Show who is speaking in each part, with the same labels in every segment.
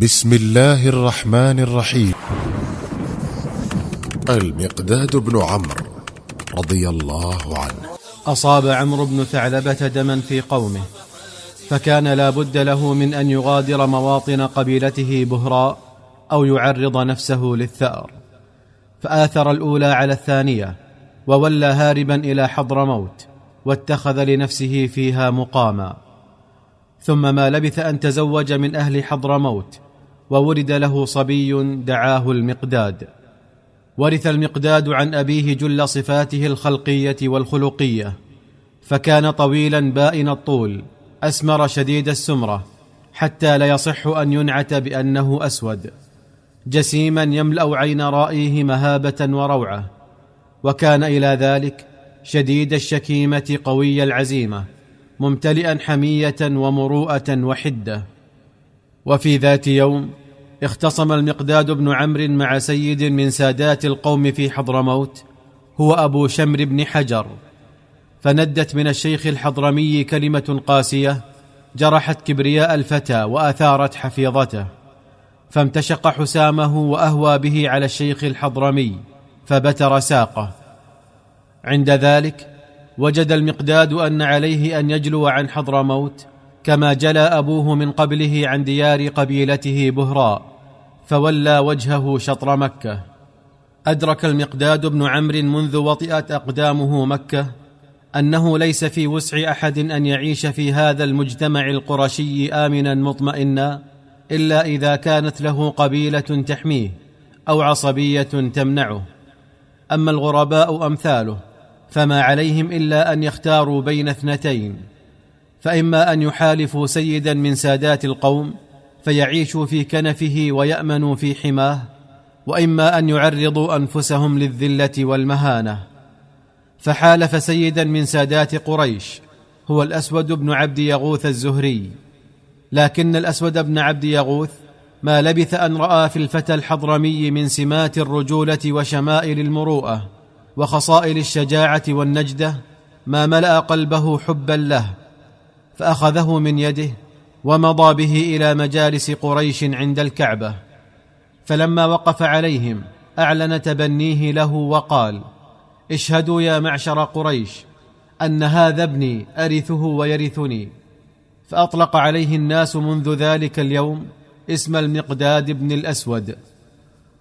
Speaker 1: بسم الله الرحمن الرحيم. المقداد بن عمرو رضي الله عنه.
Speaker 2: أصاب عمرو بن ثعلبة دما في قومه فكان لا بد له من أن يغادر مواطن قبيلته بهراء أو يعرض نفسه للثأر. فآثر الأولى على الثانية وولى هاربا إلى حضرموت واتخذ لنفسه فيها مقاما. ثم ما لبث أن تزوج من أهل حضرموت وولد له صبي دعاه المقداد. ورث المقداد عن أبيه جل صفاته الخلقية والخلقية فكان طويلا بائن الطول أسمر شديد السمرة حتى لا يصح أن ينعت بأنه أسود. جسيما يملأ عين رائيه مهابة وروعة وكان إلى ذلك شديد الشكيمة قوي العزيمة ممتلئا حمية ومروءة وحدة. وفي ذات يوم اختصم المقداد بن عمرو مع سيد من سادات القوم في حضرموت هو أبو شمر بن حجر. فندت من الشيخ الحضرمي كلمة قاسية جرحت كبرياء الفتى وأثارت حفيظته. فامتشق حسامه وأهوى به على الشيخ الحضرمي فبتر ساقه. عند ذلك وجد المقداد أن عليه أن يجلو عن حضرموت كما جلى أبوه من قبله عن ديار قبيلته بهراء. فولى وجهه شطر مكة. أدرك المقداد بن عمرو منذ وطئت أقدامه مكة أنه ليس في وسع أحد أن يعيش في هذا المجتمع القرشي آمنا مطمئنا إلا إذا كانت له قبيلة تحميه أو عصبية تمنعه. أما الغرباء أمثاله فما عليهم إلا أن يختاروا بين اثنتين فإما أن يحالفوا سيدا من سادات القوم فيعيشوا في كنفه ويأمنوا في حماه وإما أن يعرضوا أنفسهم للذلة والمهانة. فحالف سيدا من سادات قريش هو الأسود بن عبد يغوث الزهري. لكن الأسود بن عبد يغوث ما لبث أن رأى في الفتى الحضرمي من سمات الرجولة وشمائل المروءة وخصائل الشجاعة والنجدة ما ملأ قلبه حبا له فأخذه من يده ومضى به إلى مجالس قريش عند الكعبة فلما وقف عليهم أعلن تبنيه له وقال اشهدوا يا معشر قريش أن هذا ابني أرثه ويرثني. فأطلق عليه الناس منذ ذلك اليوم اسم المقداد بن الأسود.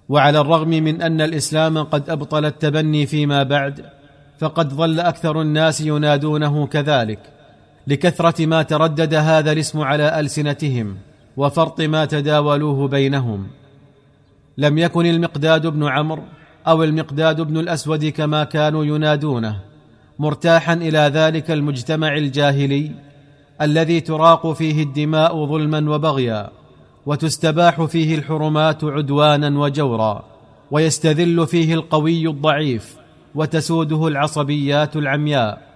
Speaker 2: وعلى الرغم من أن الإسلام قد أبطل التبني فيما بعد فقد ظل أكثر الناس ينادونه كذلك. لكثرة ما تردد هذا الاسم على ألسنتهم وفرط ما تداولوه بينهم. لم يكن المقداد بن عمرو أو المقداد بن الأسود كما كانوا ينادونه مرتاحا إلى ذلك المجتمع الجاهلي الذي تراق فيه الدماء ظلما وبغيا وتستباح فيه الحرمات عدوانا وجورا ويستذل فيه القوي الضعيف وتسوده العصبيات العمياء.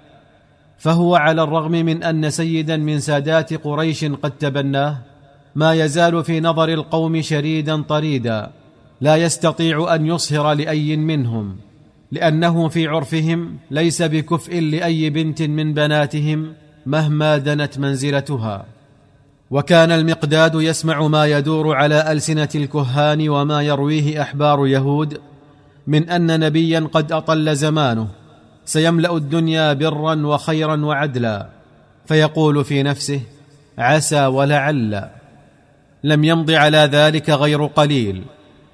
Speaker 2: فهو على الرغم من أن سيدا من سادات قريش قد تبناه ما يزال في نظر القوم شريدا طريدا لا يستطيع أن يصهر لأي منهم لأنه في عرفهم ليس بكفء لأي بنت من بناتهم مهما دنت منزلتها. وكان المقداد يسمع ما يدور على ألسنة الكهان وما يرويه أحبار يهود من أن نبيا قد أطل زمانه. سيملأ الدنيا برا وخيرا وعدلا فيقول في نفسه عسى ولعل. لم يمض على ذلك غير قليل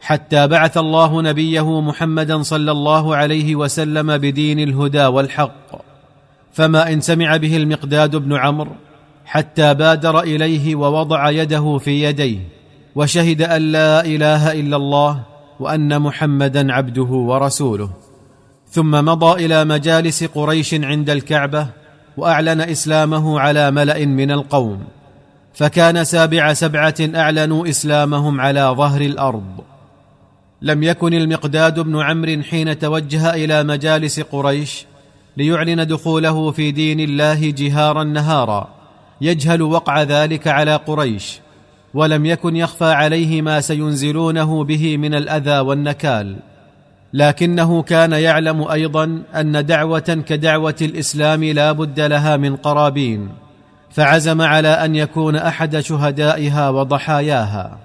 Speaker 2: حتى بعث الله نبيه محمدا صلى الله عليه وسلم بدين الهدى والحق. فما إن سمع به المقداد بن عمرو حتى بادر إليه ووضع يده في يديه وشهد أن لا إله إلا الله وأن محمدا عبده ورسوله. ثم مضى إلى مجالس قريش عند الكعبة وأعلن إسلامه على ملأ من القوم فكان سابع سبعة أعلنوا إسلامهم على ظهر الأرض. لم يكن المقداد بن عمرو حين توجه إلى مجالس قريش ليعلن دخوله في دين الله جهارا نهارا يجهل وقع ذلك على قريش ولم يكن يخفى عليه ما سينزلونه به من الأذى والنكال. لكنه كان يعلم أيضا أن دعوة كدعوة الإسلام لا بد لها من قرابين فعزم على أن يكون أحد شهدائها وضحاياها.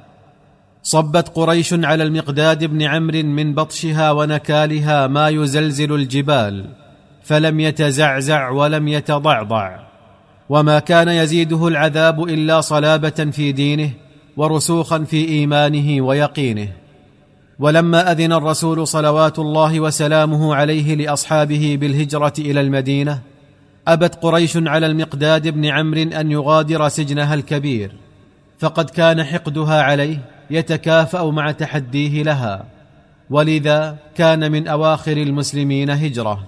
Speaker 2: صبت قريش على المقداد بن عمرو من بطشها ونكالها ما يزلزل الجبال فلم يتزعزع ولم يتضعضع. وما كان يزيده العذاب إلا صلابة في دينه ورسوخا في إيمانه ويقينه. ولما أذن الرسول صلوات الله وسلامه عليه لأصحابه بالهجرة إلى المدينة أبت قريش على المقداد بن عمرو أن يغادر سجنها الكبير فقد كان حقدها عليه يتكافأ مع تحديه لها ولذا كان من أواخر المسلمين هجرة.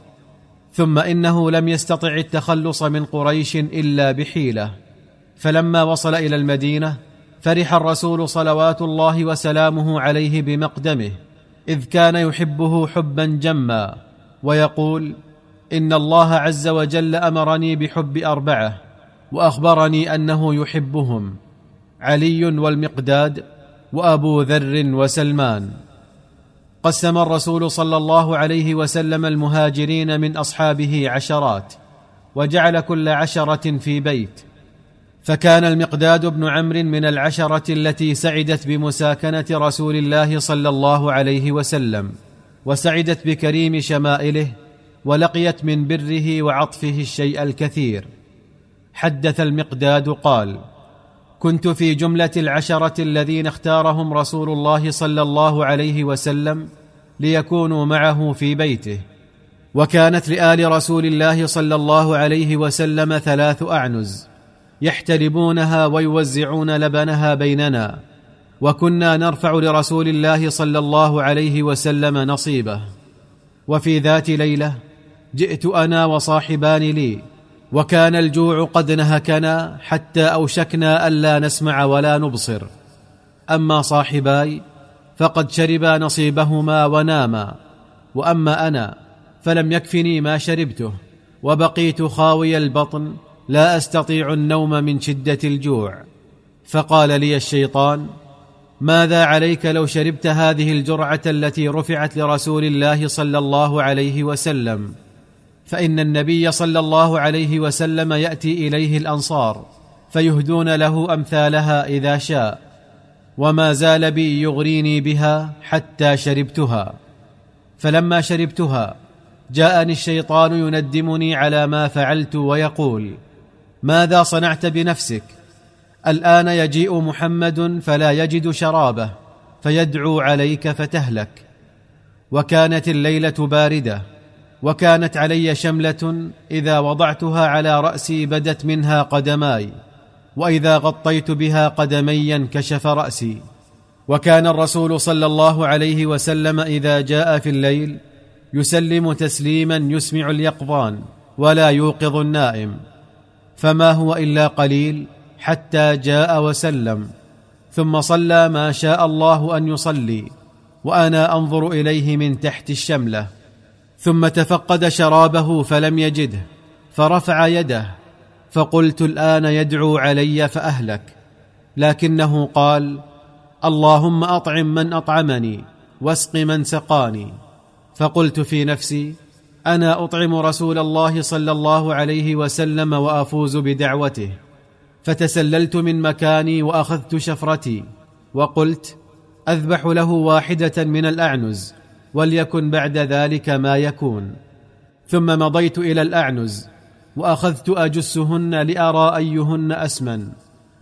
Speaker 2: ثم إنه لم يستطع التخلص من قريش إلا بحيلة فلما وصل إلى المدينة فرح الرسول صلوات الله وسلامه عليه بمقدمه إذ كان يحبه حبا جما ويقول إن الله عز وجل أمرني بحب أربعة وأخبرني أنه يحبهم علي والمقداد وأبو ذر وسلمان. قسم الرسول صلى الله عليه وسلم المهاجرين من أصحابه عشرات وجعل كل عشرة في بيت فكان المقداد بن عمرو من العشرة التي سعدت بمساكنة رسول الله صلى الله عليه وسلم وسعدت بكريم شمائله ولقيت من بره وعطفه الشيء الكثير. حدث المقداد قال كنت في جملة العشرة الذين اختارهم رسول الله صلى الله عليه وسلم ليكونوا معه في بيته وكانت لآل رسول الله صلى الله عليه وسلم ثلاث أعنز. يحتلبونها ويوزعون لبنها بيننا وكنا نرفع لرسول الله صلى الله عليه وسلم نصيبه. وفي ذات ليلة جئت أنا وصاحبان لي وكان الجوع قد نهكنا حتى أوشكنا ألا نسمع ولا نبصر. أما صاحباي فقد شربا نصيبهما وناما وأما أنا فلم يكفني ما شربته وبقيت خاوي البطن لا أستطيع النوم من شدة الجوع. فقال لي الشيطان ماذا عليك لو شربت هذه الجرعة التي رفعت لرسول الله صلى الله عليه وسلم؟ فإن النبي صلى الله عليه وسلم يأتي إليه الأنصار فيهدون له أمثالها إذا شاء وما زال بي يغريني بها حتى شربتها. فلما شربتها جاءني الشيطان يندمني على ما فعلت ويقول ماذا صنعت بنفسك؟ الآن يجيء محمد فلا يجد شرابه فيدعو عليك فتهلك. وكانت الليلة باردة وكانت علي شملة إذا وضعتها على رأسي بدت منها قدماي وإذا غطيت بها قدمي انكشف رأسي. وكان الرسول صلى الله عليه وسلم إذا جاء في الليل يسلم تسليما يسمع اليقظان ولا يوقظ النائم. فما هو إلا قليل حتى جاء وسلم. ثم صلى ما شاء الله أن يصلي وأنا أنظر إليه من تحت الشملة. ثم تفقد شرابه فلم يجده فرفع يده فقلت الآن يدعو علي فأهلك. لكنه قال اللهم أطعم من أطعمني واسق من سقاني. فقلت في نفسي أنا أطعم رسول الله صلى الله عليه وسلم وأفوز بدعوته. فتسللت من مكاني وأخذت شفرتي وقلت أذبح له واحدة من الأعنز وليكن بعد ذلك ما يكون. ثم مضيت إلى الأعنز وأخذت أجسهن لأرى أيهن أسمن.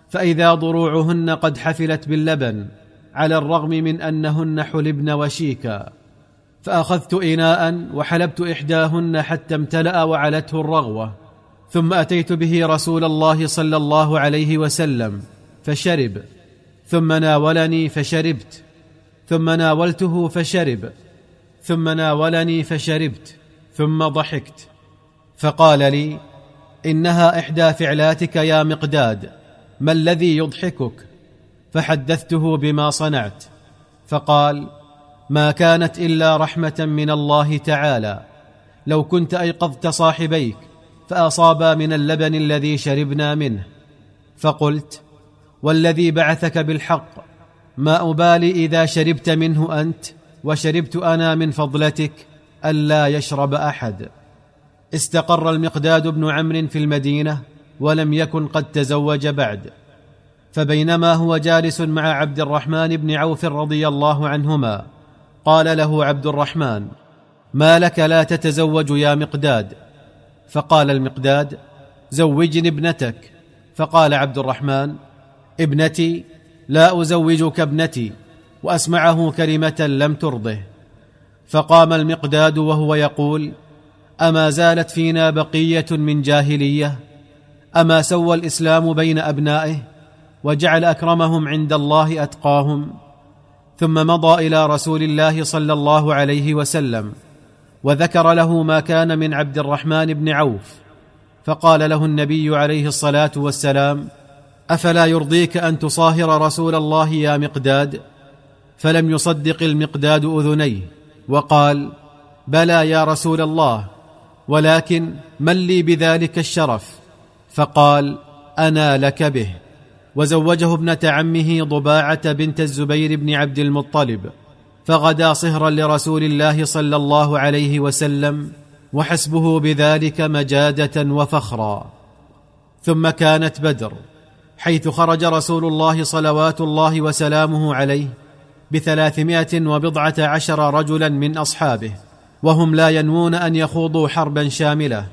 Speaker 2: فإذا ضروعهن قد حفلت باللبن على الرغم من أنهن حلبن وشيكا. فأخذت اناء وحلبت إحداهن حتى امتلأ وعلته الرغوة ثم أتيت به رسول الله صلى الله عليه وسلم فشرب ثم ناولني فشربت ثم ناولته فشرب ثم ناولني فشربت ثم ضحكت. فقال لي إنها إحدى فعلاتك يا مقداد ما الذي يضحكك؟ فحدثته بما صنعت. فقال ما كانت إلا رحمة من الله تعالى. لو كنت أيقظت صاحبيك فأصابا من اللبن الذي شربنا منه. فقلت والذي بعثك بالحق ما أبالي إذا شربت منه أنت وشربت أنا من فضلتك ألا يشرب أحد. استقر المقداد بن عمرو في المدينة ولم يكن قد تزوج بعد. فبينما هو جالس مع عبد الرحمن بن عوف رضي الله عنهما قال له عبد الرحمن ما لك لا تتزوج يا مقداد؟ فقال المقداد زوجني ابنتك. فقال عبد الرحمن ابنتي لا أزوجك ابنتي وأسمعه كلمة لم ترضه. فقام المقداد وهو يقول أما زالت فينا بقية من جاهلية؟ أما سوى الإسلام بين أبنائه؟ وجعل أكرمهم عند الله أتقاهم؟ ثم مضى إلى رسول الله صلى الله عليه وسلم وذكر له ما كان من عبد الرحمن بن عوف فقال له النبي عليه الصلاة والسلام أفلا يرضيك أن تصاهر رسول الله يا مقداد؟ فلم يصدق المقداد أذنيه وقال بلى يا رسول الله ولكن من لي بذلك الشرف؟ فقال أنا لك به. وزوجه ابنة عمه ضباعة بنت الزبير بن عبد المطلب فغدا صهرا لرسول الله صلى الله عليه وسلم وحسبه بذلك مجادة وفخرا. ثم كانت بدر حيث خرج رسول الله صلوات الله وسلامه عليه بثلاثمائة وبضعة عشر رجلا من أصحابه وهم لا ينوون أن يخوضوا حربا شاملة.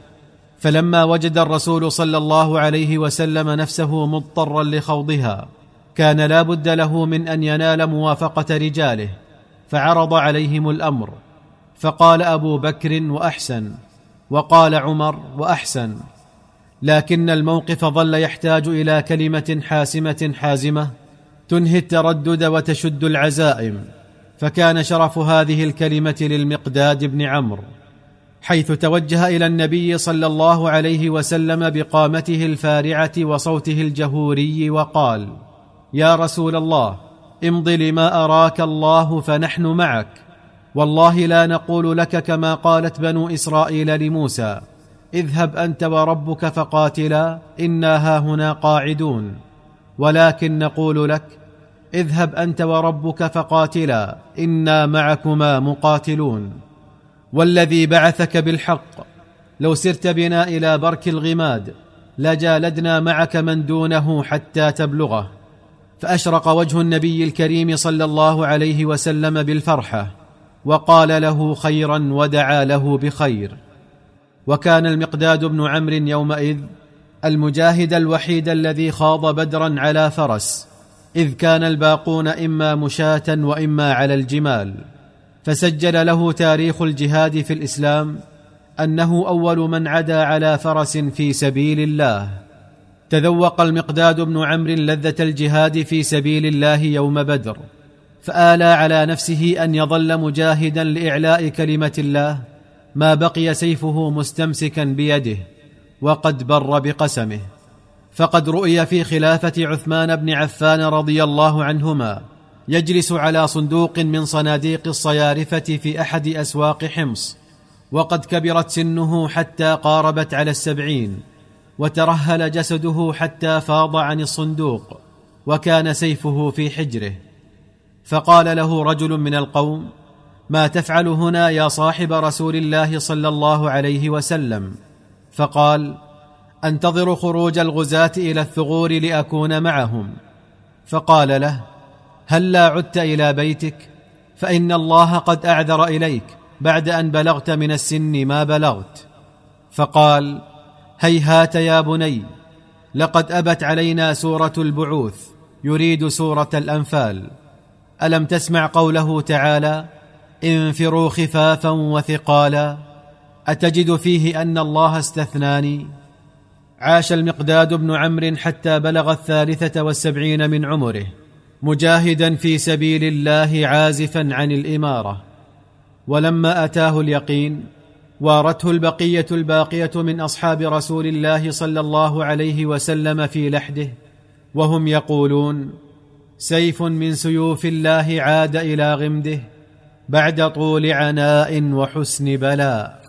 Speaker 2: فلما وجد الرسول صلى الله عليه وسلم نفسه مضطرا لخوضها كان لا بد له من أن ينال موافقة رجاله فعرض عليهم الأمر فقال أبو بكر وأحسن وقال عمر وأحسن لكن الموقف ظل يحتاج إلى كلمة حاسمة حازمة تنهي التردد وتشد العزائم فكان شرف هذه الكلمة للمقداد بن عمرو. حيث توجه إلى النبي صلى الله عليه وسلم بقامته الفارعة وصوته الجهوري وقال يا رسول الله امض لما أراك الله فنحن معك. والله لا نقول لك كما قالت بنو إسرائيل لموسى اذهب أنت وربك فقاتلا إنا هاهنا قاعدون. ولكن نقول لك اذهب أنت وربك فقاتلا إنا معكما مقاتلون. والذي بعثك بالحق. لو سرت بنا إلى برك الغماد لجالدنا معك من دونه حتى تبلغه. فأشرق وجه النبي الكريم صلى الله عليه وسلم بالفرحة وقال له خيرا ودعا له بخير. وكان المقداد بن عمرو يومئذ المجاهد الوحيد الذي خاض بدرا على فرس إذ كان الباقون إما مشاة وإما على الجمال. فسجل له تاريخ الجهاد في الإسلام أنه أول من عدا على فرس في سبيل الله. تذوق المقداد بن عمرو لذة الجهاد في سبيل الله يوم بدر فآلى على نفسه أن يظل مجاهدا لإعلاء كلمة الله ما بقي سيفه مستمسكا بيده وقد بر بقسمه. فقد رؤي في خلافة عثمان بن عفان رضي الله عنهما يجلس على صندوق من صناديق الصيارفة في أحد أسواق حمص وقد كبرت سنه حتى قاربت على السبعين وترهل جسده حتى فاض عن الصندوق وكان سيفه في حجره. فقال له رجل من القوم ما تفعل هنا يا صاحب رسول الله صلى الله عليه وسلم؟ فقال أنتظر خروج الغزاة إلى الثغور لأكون معهم. فقال له هل لا عدت إلى بيتك؟ فإن الله قد أعذر إليك بعد أن بلغت من السن ما بلغت. فقال هيهات يا بني لقد أبت علينا سورة البعوث يريد سورة الأنفال. ألم تسمع قوله تعالى انفروا خفافا وثقالا أتجد فيه أن الله استثناني؟ عاش المقداد بن عمرو حتى بلغ الثالثة والسبعين من عمره. مجاهدا في سبيل الله عازفا عن الإمارة. ولما أتاه اليقين وارته البقية الباقية من أصحاب رسول الله صلى الله عليه وسلم في لحده وهم يقولون سيف من سيوف الله عاد إلى غمده بعد طول عناء وحسن بلاء.